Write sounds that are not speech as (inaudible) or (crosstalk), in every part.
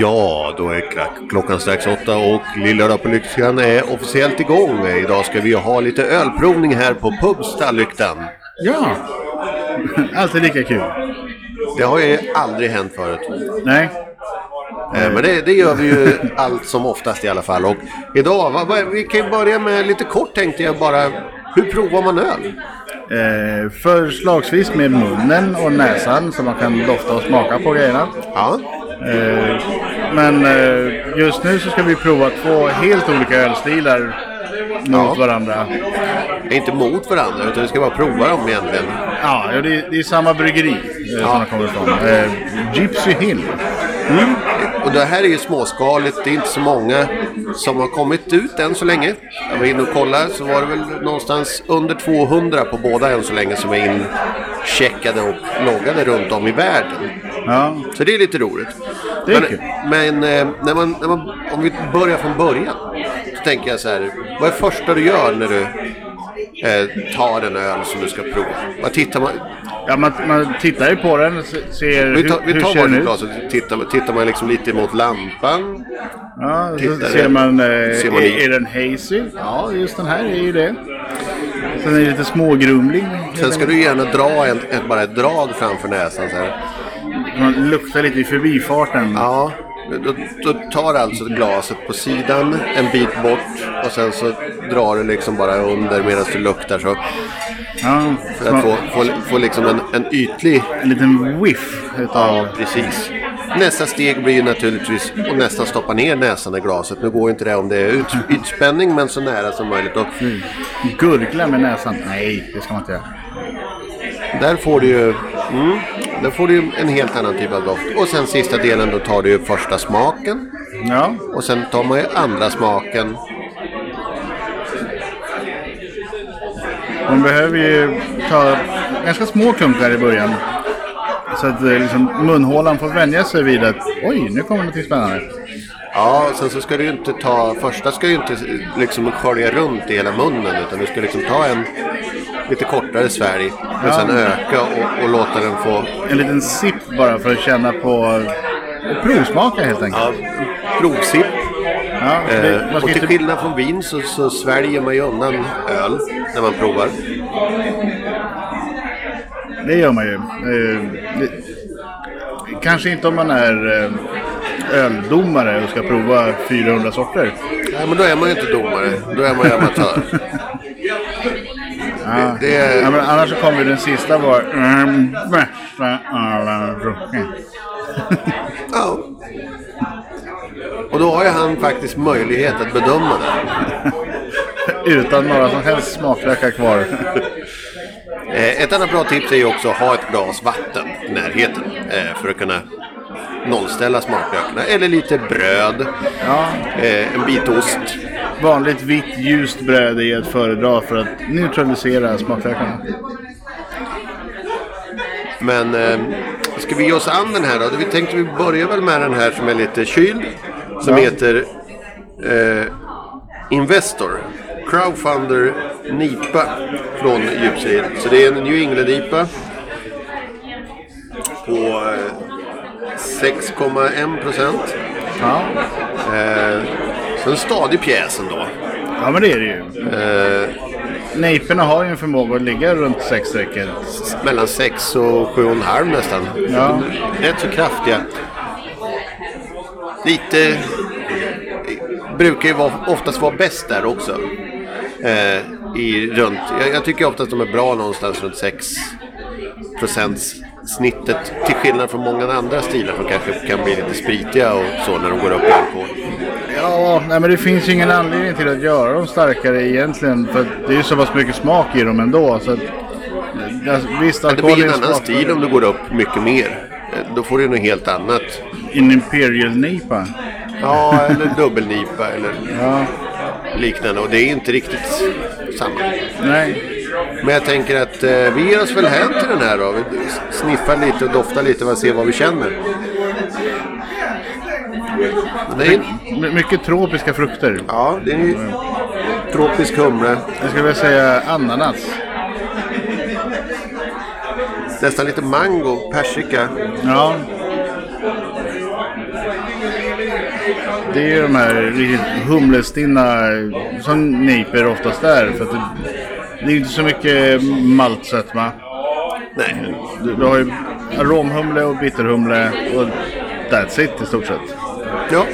Ja, då är klockan strax åtta och Lilla på Lyxkan är officiellt igång. Idag ska vi ha lite ölprovning här på Pub Stallyktan. Ja, alltid lika kul. Det har ju aldrig hänt förut. Nej, Eh, Men det, det gör vi ju allt som oftast i alla fall. Och idag, vi kan ju börja med lite kort tänkte jag bara. Hur provar man öl? eh, förslagsvis med munnen och näsan så man kan dofta och smaka på grejerna. Ja, men eh, just nu så ska vi prova två helt olika ölstilar mot Ja. varandra. inte mot varandra utan vi ska bara prova dem egentligen. Ja, ja, det, det är samma bryggeri eh, som de kommer ifrån. Eh, Gypsy Hill. Och det här är ju småskaligt, det är inte så många som har kommit ut än så länge. Jag var inne och kollade så var det väl någonstans under 200 på båda än så länge som är incheckade och loggade runt om i världen. Ja, Så det är lite roligt. Det är men kul. men eh, när man, när man, om vi börjar från början så tänker jag så här. Vad är det första du gör när du eh, tar en öl som du ska prova? Vad tittar man? ja man, man tittar ju på den ser Vi tar, hur, vi hur tar den varsitt glas och tittar, tittar man liksom lite mot lampan. Ja, Tittar ser man, eh, ser man är, är den hazy? Ja, just den här är ju det. Sen är det lite smågrumling. Sen ska du gärna dra en, ett, bara ett drag framför näsan så här. Man luktar lite i förbifarten. Ja, då, då tar alltså glaset på sidan en bit bort och sen så drar du liksom bara under medan du luktar så. Ja, För så att få, få, få liksom en, en ytlig, en liten whiff utav... precis. Nästa steg blir ju naturligtvis att nästan stoppa ner näsan i glaset. Nu går inte det om det är ut, ytspänning men så nära som möjligt. Och Gurgla med näsan. Nej, det ska man inte göra. där får du ju mm, där får du en helt annan typ av doft. Och sen sista delen då tar du första smaken. Ja, Och sen tar man ju andra smaken. man behöver ju ta ganska små klunkar i början. Så att eh, liksom, munhålan får vänja sig vid att oj, nu kommer något spännande. Ja, sen så ska du ju inte ta, första ska ju inte liksom skölja runt i hela munnen utan du ska liksom ta en lite kortare och Ja. sen öka och, och låta den få En liten sipp bara för att känna på och provsmaka helt enkelt. ja, provsipp. Ja, det, Eh, och till inte, skillnad från vin så, så sväljer man ju undan öl när man provar. det gör man ju. Eh, det, kanske inte om man är eh, öldomare och ska prova 400 sorter. Nej, men då är man ju inte domare, då är man ju amatör. (laughs) Ja. Det är- Ja, men annars så kommer den sista vara mm, bästa ölen drucken. Ja. Och då har ju han faktiskt möjlighet att bedöma det. Utan några som helst smaklökar kvar. Eh, Ett annat bra tips är ju också att ha ett glas vatten i närheten eh, för att kunna nollställa smaklökarna. Eller lite bröd, Ja, eh, en bit ost. Vanligt vitt ljust bröd är att föredra för att neutralisera smaklökarna. Men eh, ska vi ge oss an den här då? Vi tänkte vi börjar väl med den här som är lite kyld. Som Ja. heter eh, Investor. Crowdfunder NIPA från Djupsyd. Så det är en New England-IPA. På eh, 6,1 procent. Ja. Eh, en stadig pjäs ändå. ja, men det är det ju. Eh, Nejperna har ju en förmåga att ligga runt sex streck. mellan 6 och 7,5 nästan. Ja. Rätt så kraftiga. Lite... Brukar ju vara, oftast vara bäst där också. Eh, i runt, jag, jag tycker oftast de är bra någonstans runt 6 procents snittet. Till skillnad från många andra stilar som kanske kan bli lite spritiga och så när de går upp i alkohol. Ja, nej, men det finns ju ingen anledning till att göra dem starkare egentligen. För det är ju så pass mycket smak i dem ändå. Så att, ja, visst, Men det blir en annan stil om du går upp mycket mer. Då får du något helt annat. En Imperial Nipa. Ja, eller dubbelnipa eller Ja, liknande. Och det är inte riktigt samma. nej. Men jag tänker att eh, vi ger oss väl hem till den här då. Vi sniffar lite och doftar lite och ser vad vi känner. Det är, My- mycket tropiska frukter. ja, det är ju tropisk humle. Jag skulle vilja säga ananas. Nästan lite mango, persika. Ja. det är ju de här riktigt humlestinna som nyper oftast är. För att det, det är inte så mycket maltsötma. Nej. Du, du har ju aromhumle och bitterhumle och that's it i stort sett. Ja.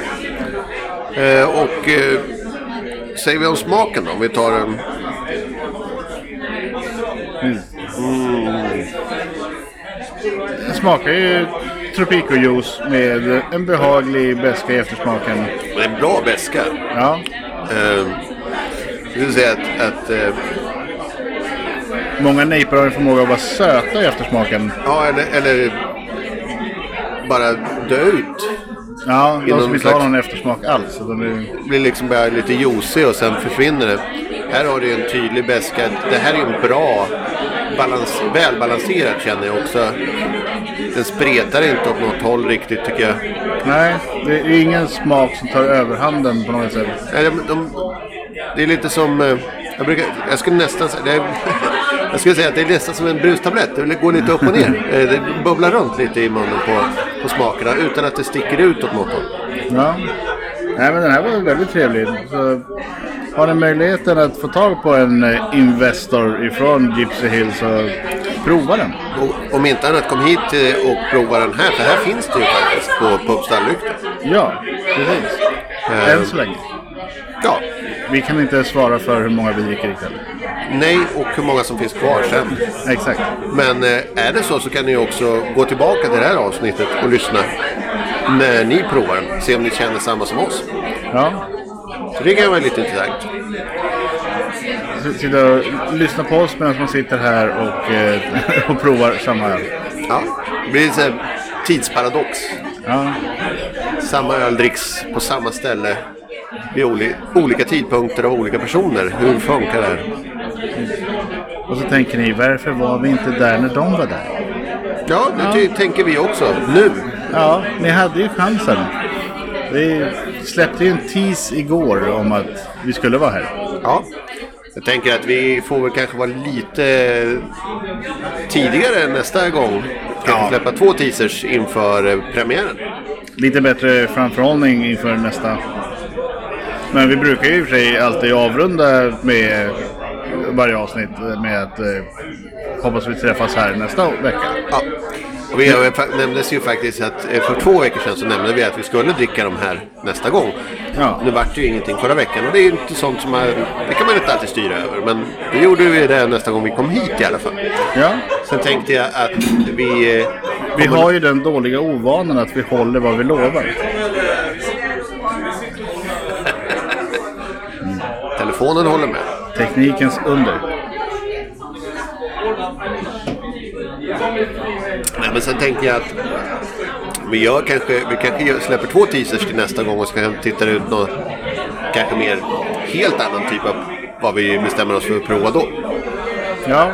Eh, och eh, säger vi om smaken då? Om vi tar en... Det smakar ju Tropico-juice med en behaglig beska i eftersmaken. Det är bra beska. Ja, Eh, jag skulle säga att, att eh, många nejper har en förmåga att vara söta i eftersmaken. ja, eller, eller bara dö ut. Ja, de som inte har någon eftersmak alls. De är, blir liksom bara lite juicy och sen försvinner det. Här har du en tydlig beska. Det här är en bra, balans, välbalanserad känner jag också. Den spretar inte åt något håll riktigt tycker jag. nej, det är ingen smak som tar överhanden på något sätt. Nej, de, de, det är lite som... eh, Jag, brukar, jag skulle nästan säga... (laughs) Jag skulle säga att det är nästan som en brustablett. Det går lite upp och ner. Eh, Det bubblar runt lite i munnen på, på smakerna utan att det sticker ut åt något håll. Ja. Nej, men den här var väldigt trevlig. Så har ni möjligheten att få tag på en eh, Investor ifrån Gypsy Hill så prova den. Och, om inte annat, kom hit eh, och prova den här. För här finns det ju faktiskt på Pub Stallrykte. Ja, precis. Än så länge. Ja, Vi kan inte svara för hur många vi dricker ikväll. nej och hur många som finns kvar sen. Exakt. Men eh, är det så så kan ni också gå tillbaka till det här avsnittet och lyssna när ni provar den. Se om ni känner samma som oss. Ja. Så det kan vara lite intressant. Sitta och lyssna på oss medan man sitter här och, eh, (laughs) och provar samma öl. Ja, det blir en tidsparadox. Ja. Samma öl dricks på samma ställe vid oli- olika tidpunkter av olika personer. Hur funkar det här? Och så tänker ni, varför var vi inte där när de var där? Ja, det ty- tänker vi också. Nu. Ja, ni hade ju chansen. Vi släppte ju en tease igår om att vi skulle vara här. Ja. Jag tänker att vi får väl kanske vara lite tidigare nästa gång. Kanske Ja. släppa två teasers inför premiären. Lite bättre framförhållning inför nästa. Men vi brukar ju i och för sig alltid avrunda med varje avsnitt med att eh, hoppas vi träffas här nästa vecka. Ja. Och vi nämndes ju faktiskt att eh, för två veckor sedan så nämnde vi att vi skulle dricka de här nästa gång. Ja. Nu vart det ju ingenting förra veckan och det är ju inte sånt som man, det kan man inte alltid styra över. Men det gjorde vi det nästa gång vi kom hit i alla fall. Ja, Sen tänkte jag att vi... eh, vi har ju den dåliga ovanan att vi håller vad vi lovar. Telefonen håller med. Teknikens under. Nej, men sen tänkte jag att vi gör kanske, vi kanske släpper två teasers till nästa gång och så kan titta ut något kanske mer helt annan typ av vad vi bestämmer oss för att prova då. Ja.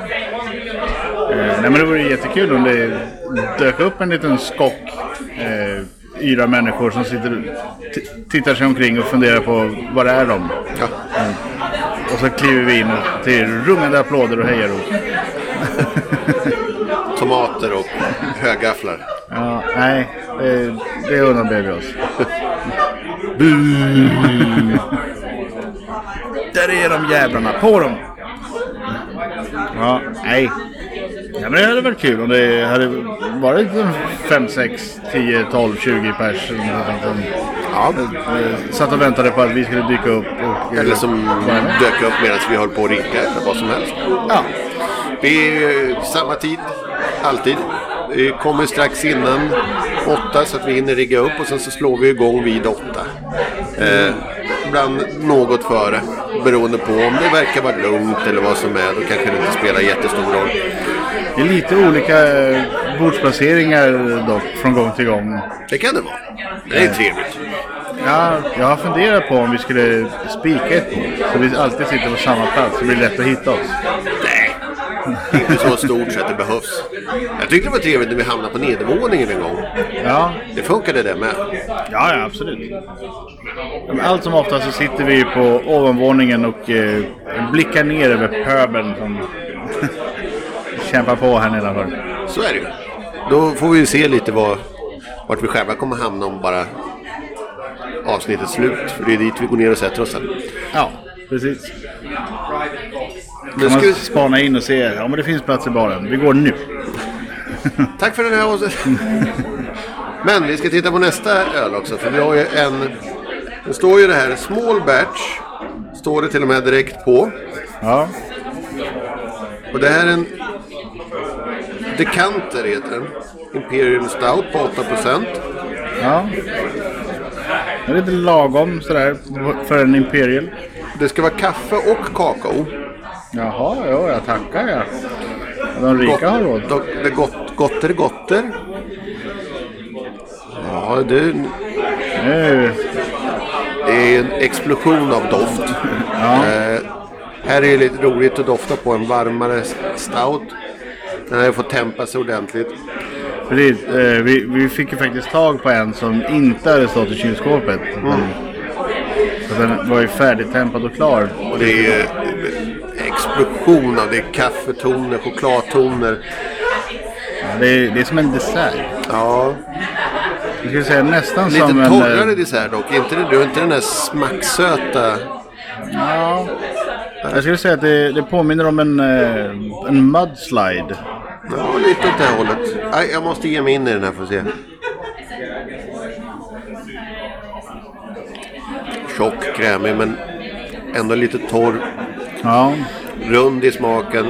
Eh, nej men det vore jättekul om det dök upp en liten skock eh, yra människor som sitter tittar sig omkring och funderar på var är de? Ja. Och så kliver vi in till rungande applåder och hejarop. (laughs) Tomater och högafflar. Ja, nej, det, det undanber vi oss. (laughs) Där är de jävlarna, på dem! Ja, nej. Ja, men det hade varit kul om det hade varit 5, 6, 10, 12, 20 pers Ja. satt och väntade på att vi skulle dyka upp. Och, eh, Eller som dök upp medan vi höll på att ringa eller vad som helst. Ja, Vi är eh, samma tid, alltid. Vi kommer strax innan åtta så att vi hinner rigga upp och sen så slår vi igång vid åtta. Eh, ibland något före, beroende på om det verkar vara lugnt eller vad som är. Då kanske det inte spelar jättestor roll. det är lite olika eh, bordsplaceringar dock från gång till gång. Det kan det vara. Det är trevligt. Ja, jag har funderat på om vi skulle spika ett bord. Så vi alltid sitter på samma plats. Så det blir lätt att hitta oss. Nej, inte så stort så att det behövs. Jag tyckte det var trevligt när vi hamnade på nedervåningen en gång. Ja, Det funkade det med. ja, ja absolut. Men allt som oftast så sitter vi på ovanvåningen och eh, blickar ner över pöbeln som (laughs) kämpar på här nedanför. Så är det ju. Då får vi se lite vad, vart vi själva kommer hamna om bara avsnittet slut. För det är dit vi går ner och sätter oss sen. Ja, precis. Kan ska man vi, spana in och se. Ja, men det finns plats i baren. Vi går nu. (laughs) tack för den här. (laughs) Men vi ska titta på nästa öl också. För vi har ju en... Det står ju det här small batch. Står det till och med direkt på. Ja, Och det här är en Decanter heter den. Imperial Stout på 8%. ja. Det är lite lagom sådär för en Imperial. Det ska vara kaffe och kakao. Jaha, ja, jag tackar jag. De rika har råd. Det är gott, gotter, gotter. Ja, det, Nu. det är en explosion av doft. Ja. Eh, här är det lite roligt att dofta på en varmare stout. Den ju fått tempa sig ordentligt. Precis, eh, vi, vi fick ju faktiskt tag på en som inte hade stått i kylskåpet. Mm. Så den var ju färdigtempad och klar. Och det är eh, explosion av det är kaffetoner, chokladtoner. Ja, det, är, det är som en dessert. Ja, Jag skulle säga nästan lite som en... torrare eh, dessert dock. Inte, du har inte den där smacksöta. Ja. Jag skulle säga att det, det påminner om en, eh, en mudslide. Ja, lite åt det här hållet. Nej, jag måste ge mig in i den här för att se. Tjock, krämig men ändå lite torr. Ja. Rund i smaken.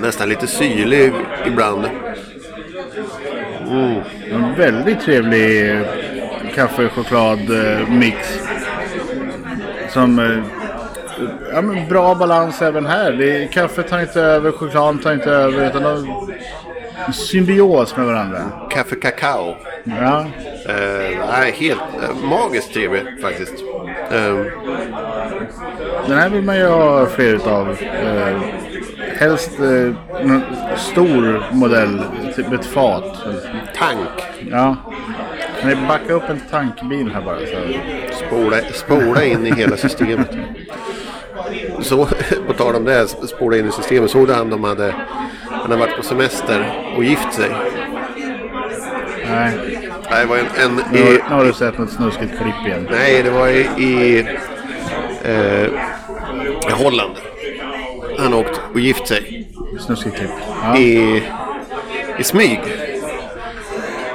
Nästan lite syrlig ibland. En väldigt trevlig kaffe-choklad-mix. Som... Ja, men bra balans även här. Det, kaffet tar inte över, chokladen tar inte över. Utan en symbios med varandra. Kaffe kakao. Ja, Eh, nej, helt eh, magiskt trevlig faktiskt. Eh, den här vill man ju ha fler utav. Eh, helst eh, någon stor modell, typ ett fat. tank. Ja. Kan ni backa upp en tankbil här bara? Så. Spola, spola in i hela systemet. Så, (laughs) på tal om det, spola in i systemet. Såg du han de hade, han hade varit på semester och gift sig? Nej, Nej, det var en, en nu i, nu har du sett något snuskigt klipp igen. nej, det var i, i, eh, Holland. Han åkt och gift sig Snuskigt klipp. Ja. i, i smyg.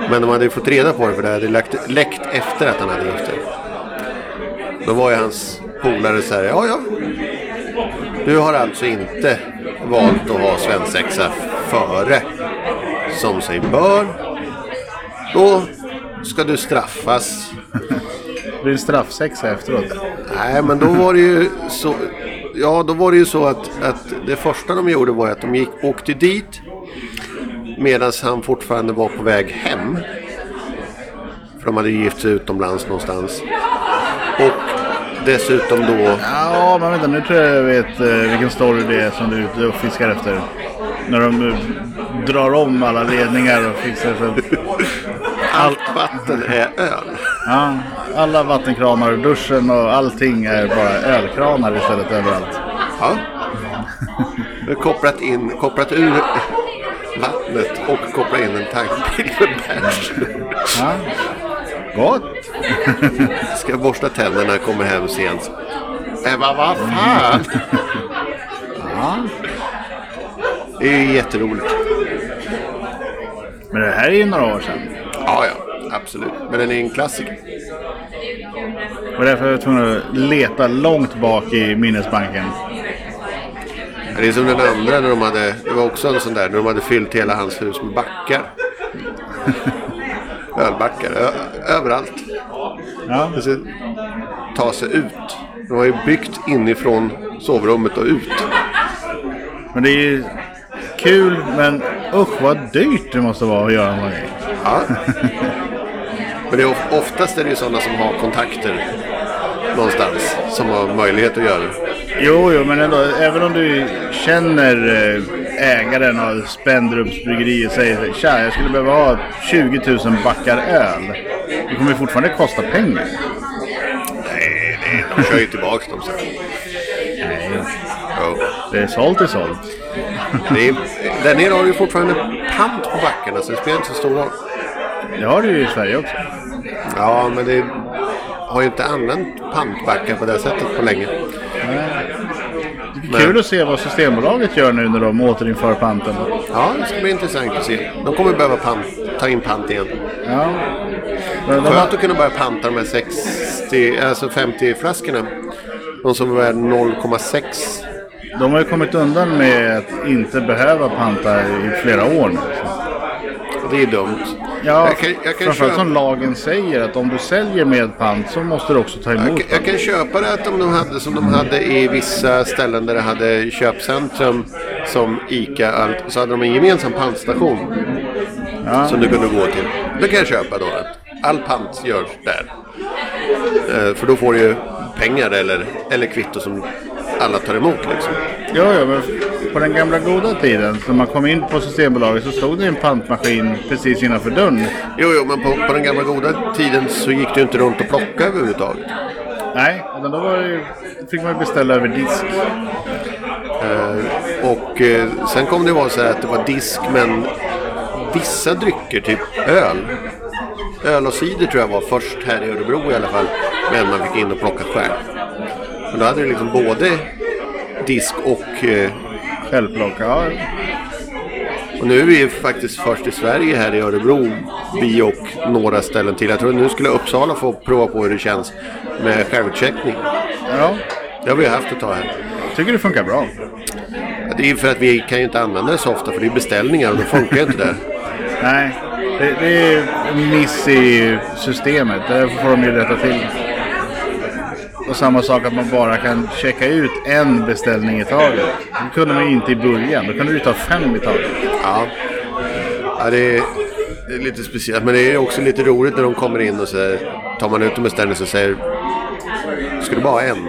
Men de hade ju fått reda på det för det hade läckt, läckt efter att han hade gift sig. Då var ju hans polare så här, ja ja. Du har alltså inte valt att ha svensexa före som sig bör. Då ska du straffas. Det blir en straffsexa efteråt. Nej, men då var det ju så. Ja, då var det ju så att, att det första de gjorde var att de gick, åkte dit medan han fortfarande var på väg hem. För de hade gift sig utomlands någonstans. Och dessutom då... Ja, men vänta nu tror jag jag vet eh, vilken story det är som du är ute och fiskar efter. När de eh, drar om alla ledningar och fixar så (laughs) Allt vatten är öl. ja, alla vattenkranar, duschen och allting är bara ölkranar istället överallt. Ja. Vi har kopplat in, kopplat ur vattnet och kopplat in en tankbil med bärs. Ja. Gott! (laughs) Ska borsta tänderna, kommer hem sent. Äh, vad, vad fan? Ja. Det är ju jätteroligt. Men det här är ju några år sedan. Ja, ja, absolut. Men den är en klassiker. Och därför var jag tvungen att leta långt bak i minnesbanken. Det är som den andra när de hade, det var också en sån där, när de hade fyllt hela hans hus med backar. (laughs) Ölbackar, överallt. Ja. Ska ta sig ut. De har ju byggt inifrån sovrummet och ut. Men det är ju kul, men usch vad dyrt det måste vara att göra en grej. Ja. Men det är of- oftast är det ju sådana som har kontakter någonstans. Som har möjlighet att göra det. Jo, jo, men ändå, även om du känner eh, ägaren av Spendrups bryggeri säger tja, jag skulle behöva ha 20 000 backar öl. Det kommer fortfarande kosta pengar. Nej, nej, de kör ju tillbaka dem sen. Nej. Jo. Det är sålt är sålt. Det är, där nere har du fortfarande pant på backarna så det spelar inte så stor roll. Det har du ju i Sverige också. Ja, men det har ju inte använt pantbackar på det sättet på länge. Är kul att se vad Systembolaget gör nu när de återinför panten. Ja, det ska bli intressant att se. De kommer behöva pant, ta in pant igen. Ja. Men de Skönt har, att kunna börja panta de här 60, alltså 50 flaskorna. De som är 0,6. de har ju kommit undan med att inte behöva panta i flera år nu. Det är dumt. Ja, jag kan, jag kan framförallt köpa, som lagen säger att om du säljer med pant så måste du också ta jag, emot kan- jag kan köpa det att om de hade som de hade i vissa ställen där det hade köpcentrum som ICA allt, så hade de en gemensam pantstation. Som du kunde gå till. Det kan jag köpa då. Att all pant görs där. Eh, för då får du ju pengar eller, eller kvitto som alla tar emot liksom. Ja, ja, men på den gamla goda tiden när man kom in på Systembolaget så stod det en pantmaskin precis innanför dörren. Jo, jo, men på, på den gamla goda tiden så gick det inte runt och plocka överhuvudtaget. Nej, utan då var det, ju- fick man beställa över disk. Och eh, sen kom det vara så här att det var disk men vissa drycker, typ öl. Öl och cider tror jag var först här i Örebro i alla fall. Men man fick in och plocka själv. Men då hade det liksom både disk och... Eh, Självplock, ja. och nu är vi faktiskt först i Sverige här i Örebro. Vi och några ställen till. Jag tror nu skulle Uppsala få prova på hur det känns med självcheckning. ja. Det har vi haft ett tag här. Tycker det funkar bra. Det är för att vi kan ju inte använda det så ofta för det är beställningar och då funkar ju inte det. Nej, det, det är en miss i systemet. Det får de ju rätta till. Och samma sak att man bara kan checka ut en beställning i taget. Det kunde man ju inte i början. Då kunde du ta fem i taget. Ja, ja det, är, det är lite speciellt. Men det är också lite roligt när de kommer in och så tar man ut en beställning så säger Ska du bara ha en?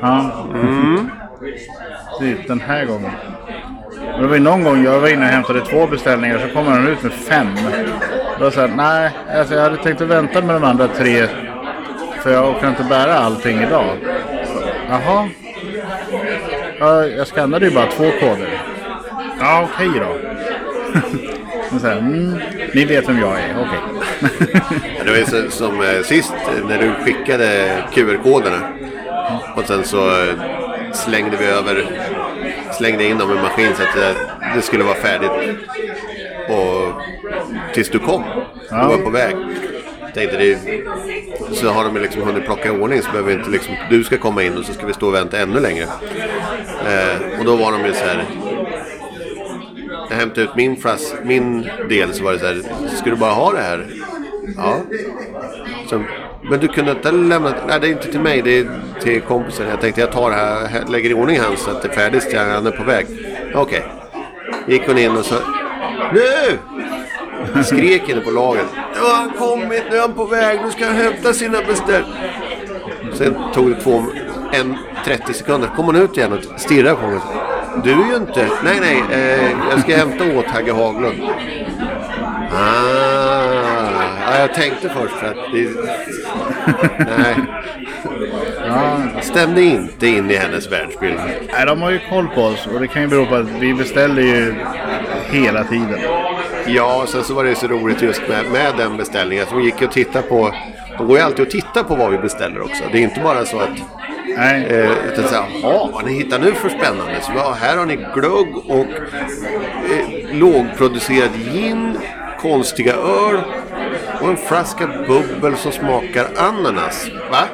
Ja. Typ den här gången. Och det var ju någon gång jag var inne och hämtade två beställningar så kommer han ut med fem. Då var så här, nej, alltså jag hade tänkt att vänta med de andra tre. För jag orkar inte bära allting idag. Jaha. Ja, jag skannade ju bara två koder. Ja, okej då. Men så här, mm, ni vet vem jag är, okej. Ja, Det var så, som eh, sist eh, när du skickade QR-koderna. Och sen så eh, slängde vi över, slängde in dem i maskin så att det, det skulle vara färdigt. Och tills du kom. Du var på väg. Tänkte det, så har de liksom hunnit plocka i ordning så behöver inte liksom, du ska komma in och så ska vi stå och vänta ännu längre. Eh, och då var de ju så här. Jag hämtade ut min, flas, min del så var det så här. Ska du bara ha det här? Ja. Så, men du kunde inte lämna... Nej, det är inte till mig. Det är till kompisen. Jag tänkte jag tar det här, lägger i ordning han så att det är färdigt. Han är på väg. Okej. Gick hon in och så... Nu! Skrek inne på lagen. Nu har han kommit, nu är han på väg, nu ska han hämta sina beställningar. Sen tog det två, en 30 sekunder. kom hon ut igen och stirrade på mig. Du är ju inte... Nej, nej, eh, jag ska hämta åt Hagge Haglund. Ah, ja, jag tänkte först att det... Nej. Stämde inte in i hennes världsbild. Nej, de har ju koll på oss och det kan ju bero på att vi beställer ju hela tiden. Ja, sen så var det så roligt just med, med den beställningen. Så de gick och tittade på... De går ju alltid och tittar på vad vi beställer också. Det är inte bara så att... Nej, Eh, utan så här, jaha, vad ni hittar nu för spännande? Så, ja, här har ni glögg och eh, lågproducerad gin, konstiga öl och en flaska bubbel som smakar ananas. Va?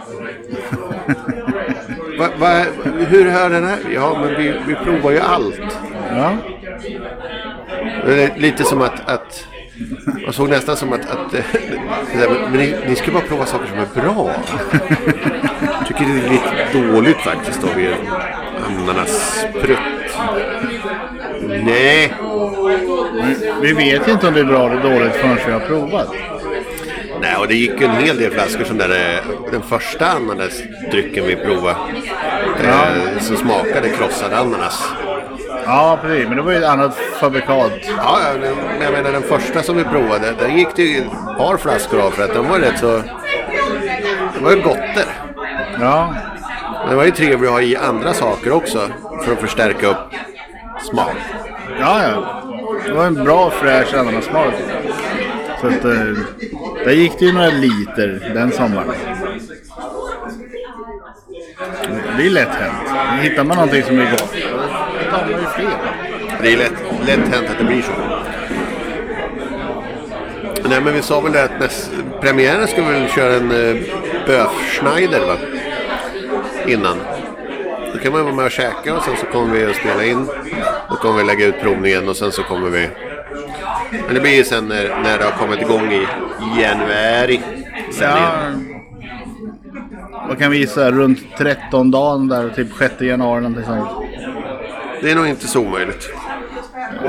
(laughs) va, va hur hör den här? Ja, men vi, vi provar ju allt. ja. Det är lite som att... att jag såg nästan som att... att eh, men ni, ni ska bara prova saker som är bra. Jag tycker det är lite dåligt faktiskt av er ananasprutt. Nej, Vi vet inte om det är bra eller dåligt förrän vi har provat. Nej, och det gick ju en hel del flaskor som där, eh, den första ananasdrycken vi provade. Eh, som smakade krossad ananas. Ja, precis. Men det var ju ett annat fabrikat. Ja, men jag menar den första som vi provade, den gick det ju ett par flaskor av för att den var rätt så... Det var ju gotter. Ja. Men det var ju trevligt att ha i andra saker också för att förstärka upp smak. Ja, ja. Det var en bra fräsch smak. Så att, eh, där gick det ju några liter den sommaren. Det är lätt hänt. Hittar man någonting som är gott man ju fler. Det är lätt, lätt hänt att det blir så. Nej men vi sa väl det att näst, premiären vi väl köra en uh, böf-schneider va? Innan. Då kan man vara med och käka och sen så kommer vi att spela in. Då kommer vi lägga ut provningen och sen så kommer vi... Men det blir ju sen när, när det har kommit igång i januari. Sändningen. Vad kan vi gissa? Runt 13 dagen där, typ 6 januari någonting sånt. Det är nog inte så omöjligt.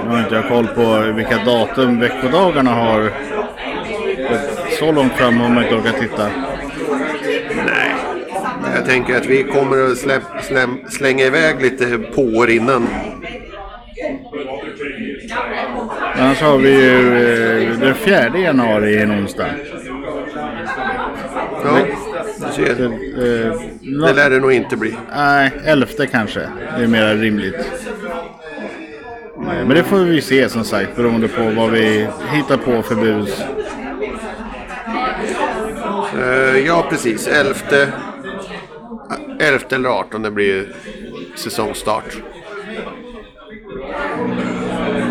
Nu har inte jag koll på vilka datum veckodagarna har. Så långt fram har man inte orkat titta. Nej. Jag tänker att vi kommer att släpp, släm, slänga iväg lite på år innan. Annars har vi ju eh, den 4 januari en onsdag. Ja, du ser. Det lär det nog inte bli. Nej, 11 kanske. Det är mer rimligt. Men det får vi se som sagt beroende på vad vi hittar på för bus. Eh, ja, precis. 11, 11 eller 18 det blir säsongstart.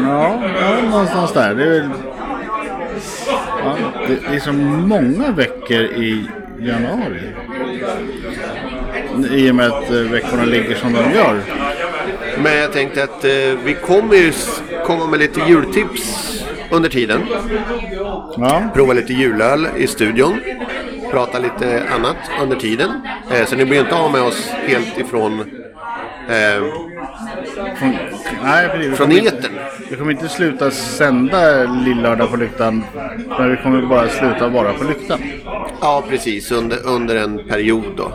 Ja, ja någonstans där. Det är, väl... ja, det är så många veckor i januari. I och med att eh, veckorna ligger som de gör. Men jag tänkte att eh, vi kommer ju komma med lite jultips under tiden. Ja, Prova lite julöl i studion. Prata lite annat under tiden. Eh, så ni blir inte av med oss helt ifrån eh, från, nej, precis. Vi Från kommer inte- etern. Vi kommer inte sluta sända Lillördag på Lyktan. Men vi kommer bara sluta vara på Lyktan. Ja, precis. Under, under en period då.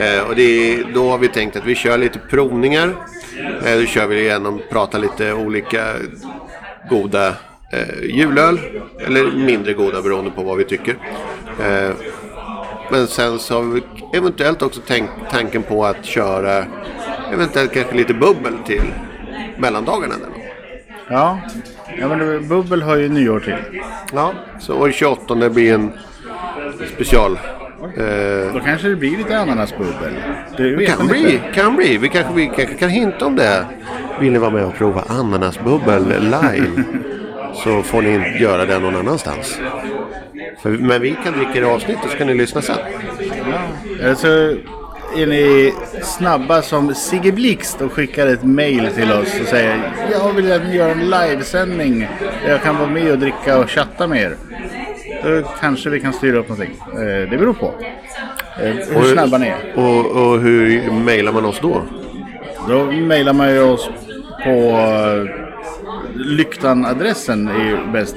Eh, och är, då har vi tänkt att vi kör lite provningar. Eh, då kör vi igenom, pratar lite olika goda eh, julöl. Eller mindre goda beroende på vad vi tycker. Eh, men sen så har vi eventuellt också tänkt tanken på att köra eventuellt kanske lite bubbel till mellandagarna. Där. Ja, ja men bubbel har ju nyår till. Ja, så år 28 det blir en special. Eh, Då kanske det blir lite ananasbubbel. Det vet Kan man bli, inte. kan bli. Vi kanske, vi kanske kan hinta om det. Vill ni vara med och prova ananasbubbel live (laughs) så får ni göra det någon annanstans. För, men vi kan dricka det i avsnittet så kan ni lyssna sen. Eller så är ni snabba som Sigge Blixt och skickar ett mail till oss och säger Jag vill att ni gör en livesändning där jag kan vara med och dricka och chatta med er. Då kanske vi kan styra upp någonting. Eh, Det beror på. Eh, Hur snabba ni är. Och, och hur mejlar man oss då? Då mejlar man ju oss på eh, Lyktan-adressen är ju bäst.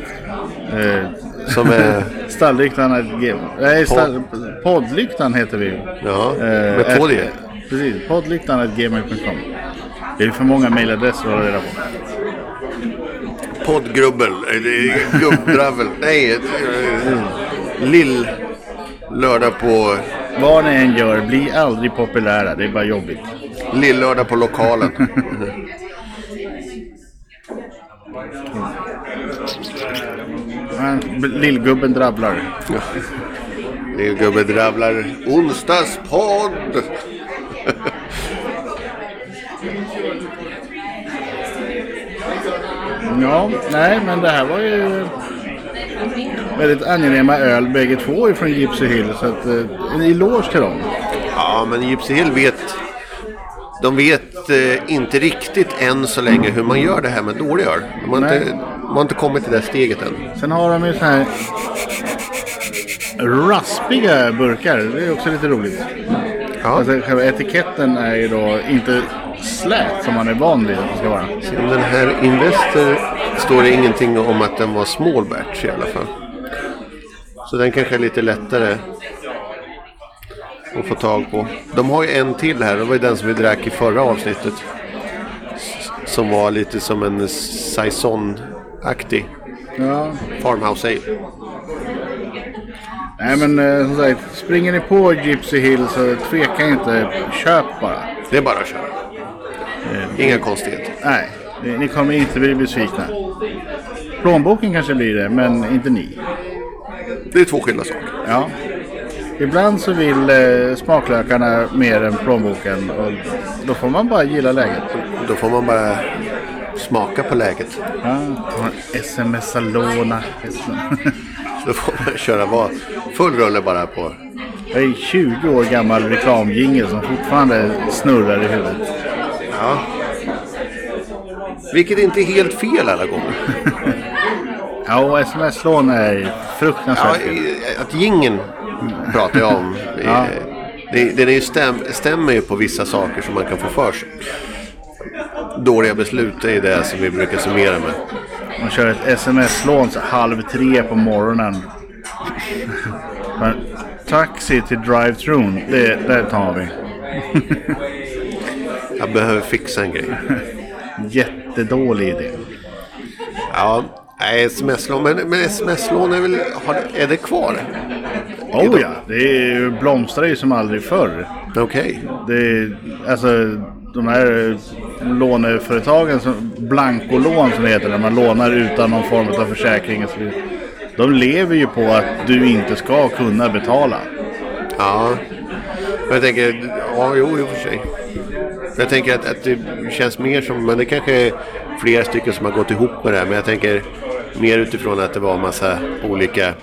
Eh, Som är... (laughs) Stallryktan G... Nej, stall... poddlyktan heter vi. Ja, Eh, med två D. ett- Precis, poddlyktan.gmail.com. Det är för många mejladresser att hålla reda på. Poddgrubbel. eller Gubbdravel. Nej. eh, Lill... Lördag på... Vad ni än gör, bli aldrig populära. Det är bara jobbigt. Lill-lördag på lokalen. Lillgubben drabblar. Gubbe Dravlar onsdagspodd. Ja, nej men det här var ju väldigt angenäma öl bägge två ifrån Gypsy Hill. Så att, eh, en eloge till dem. Ja, men Gypsy Hill vet... De vet eh, inte riktigt än så länge hur man gör det här med dålig öl. De har, Nej. inte, de har inte kommit till det steget än. Sen har de ju så här raspiga burkar. Det är också lite roligt. Ja. Alltså, själva etiketten är ju då inte slät som man är van vid att det ska vara. Den här Investor står det ingenting om att den var small batch i alla fall. Så den kanske är lite lättare att få tag på. De har ju en till här. Det var ju den som vi drack i förra avsnittet. Som var lite som en Saison-aktig Ja. Farmhouse Ale. Nej men eh, som sagt, springer ni på Gypsy Hill så tveka inte. Köp bara. Det är bara att köra. Inga konstigheter. Nej, ni ni kommer inte bli besvikna. Plånboken kanske blir det, men inte ni. Det är två skilda saker. Ja. ibland så vill eh, smaklökarna mer än plånboken. Och då får man bara gilla läget. Då får man bara smaka på läget. Ja, sms Salona. (laughs) Då får man köra vad, full rulle bara på. Det är 20 år gammal reklamjingel som fortfarande snurrar i huvudet. Ja. Vilket inte är helt fel alla gånger. Ja, och sms-lån är fruktansvärt Ja, att gingen pratar jag om. Ja. Det, det är ju stäm, stämmer ju på vissa saker som man kan få för sig. Dåliga beslut är det som vi brukar summera med. Man kör ett sms-lån halv tre på morgonen. Taxi till drive-thrun, det, det tar vi. Jag behöver fixa en grej. Jättedålig idé. Ja, nej, sms-lån. Men, men sms-lån är väl... Har, är det kvar? Oh ja, det är blomstrar ju som aldrig förr. Okej. Det är, alltså de här låneföretagen, som, blankolån som det heter, när man lånar utan någon form av försäkring. De lever ju på att du inte ska kunna betala. Ja. Jag tänker... Ja, jo, i och för sig. Jag tänker att, att det känns mer som... Men det kanske är flera stycken som har gått ihop med det här. Men jag tänker mer utifrån att det var en massa olika...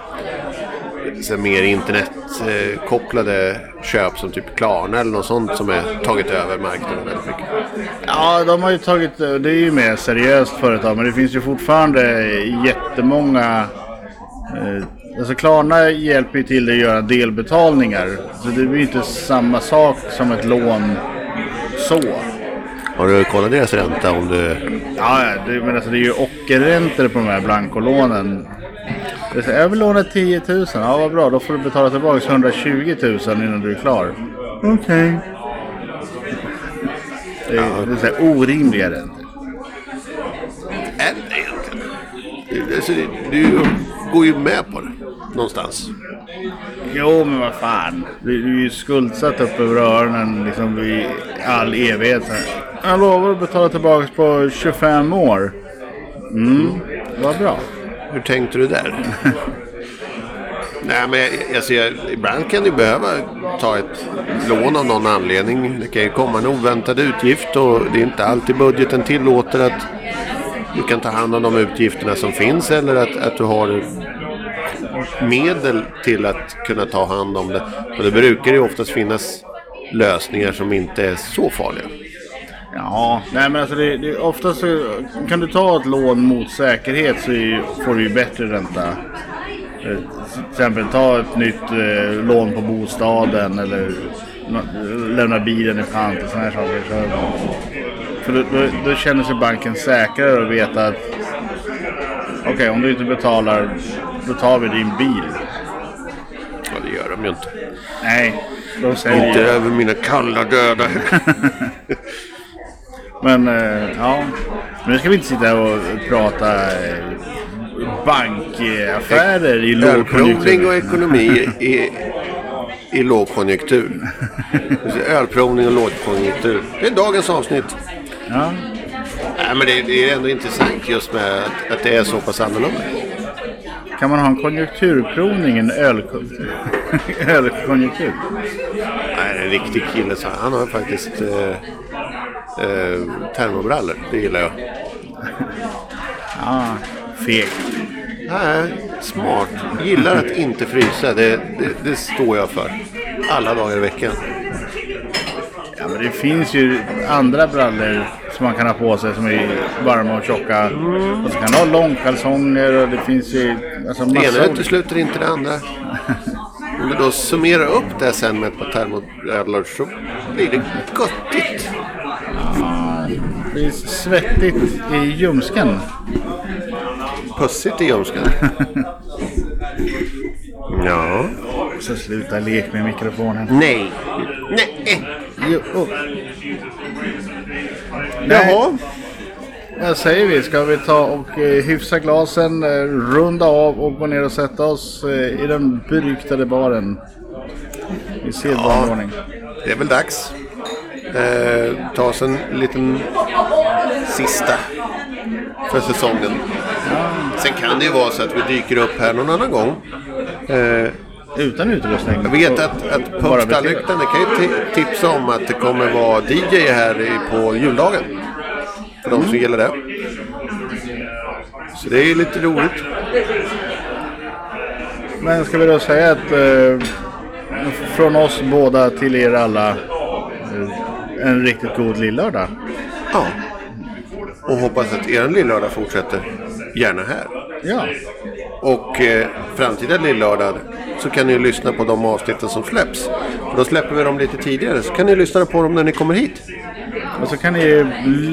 Så mer internetkopplade köp som typ Klarna eller något sånt som har tagit över marknaden väldigt mycket. Ja, de har ju tagit, det är ju mer seriöst företag, men det finns ju fortfarande jättemånga eh, Alltså Klarna hjälper ju till att göra delbetalningar. Så det blir ju inte samma sak som ett lån så. Har du kollat deras ränta om du... Ja, ja, det, men alltså det är ju ockerräntor på de här blankolånen. Det är så, jag vill låna 10 000. Ja, vad bra. Då får du betala tillbaka 120 000 innan du är klar. Okej. Det är, det är så här orimliga räntor. Är det egentligen? Det- Alltså, det- du går ju med på det någonstans. Jo, men vad fan. Du, du är ju skuldsatt upp över öronen liksom i all evighet. Jag lovar att betala tillbaka på 25 år. Mm, vad bra. Hur tänkte du där? (laughs) Nej, men jag, jag ser, ibland kan du behöva ta ett lån av någon anledning. Det kan ju komma en oväntad utgift och det är inte alltid budgeten tillåter att du kan ta hand om de utgifterna som finns eller att, att du har medel till att kunna ta hand om det. Och det brukar ju oftast finnas lösningar som inte är så farliga. Ja, nej men alltså det, det, oftast så kan du ta ett lån mot säkerhet så får du ju bättre ränta. Eh, till exempel ta ett nytt eh, lån på bostaden eller lämna bilen i pant och sådana här saker. Så, för då, då, då känner sig banken säkrare och vet att okej om du inte betalar då tar vi din bil. Ja, det gör de ju inte. Nej, de säger Inte över mina kalla döda. (laughs) Men eh, ja, men nu ska vi inte sitta och prata eh, bankaffärer i Ölprovning och lågkonjunktur. ekonomi i, i lågkonjunktur. (laughs) Ölprovning och lågkonjunktur. Det är dagens avsnitt. Ja. Nej, men det, det är ändå intressant just med att, att det är så pass annorlunda. Kan man ha en konjunkturprovning, en ölko- (laughs) ölkonjunktur? Nej, en riktig kille. Så han har faktiskt eh, eh, termobrallor. Det gillar jag. (laughs) Ja, fegt. Nej, smart. Gillar att inte frysa. Det, det, det står jag för. Alla dagar i veckan. Ja, men det finns ju andra brallor som man kan ha på sig som är varma och tjocka. Och så kan du ha långkalsonger och det finns ju alltså, Det ena utesluter inte det andra. (laughs) Om du då summerar upp det sen med ett par termobrallor så blir det göttigt. Det är svettigt i ljumsken. Pussigt i ljumsken. (laughs) Ja. Så sluta lek med mikrofonen. Nej. Nej. Jo. Nej. Jaha. Vad säger vi? Ska vi ta och eh, hyfsa glasen, eh, runda av och gå ner och sätta oss eh, i den beryktade baren? I sedvanlig ordning. Det är väl dags. Eh, ta oss en liten sista för säsongen. Sen kan det ju vara så att vi dyker upp här någon annan gång. Eh, utan utrustning. Jag vet att, att Pubstallrykten, det kan ju ti- tipsa om att det kommer vara DJ här på juldagen. För de som gillar det. Så det är lite roligt. Men ska vi då säga att eh, från oss båda till er alla eh, en riktigt god lillördag. Ja. Och hoppas att er lillördag fortsätter. Gärna här. Ja, Och eh, framtida lillördag så kan ni lyssna på de avsnitten som släpps. För då släpper vi dem lite tidigare så kan ni lyssna på dem när ni kommer hit. och så kan ni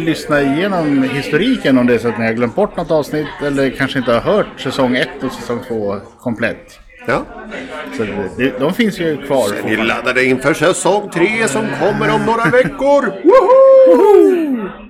lyssna igenom historiken om det är så att ni har glömt bort något avsnitt eller kanske inte har hört säsong 1 och säsong 2 komplett. Ja. Så det, de finns ju kvar. Ni laddade inför säsong tre som kommer om några veckor. (laughs) Woho!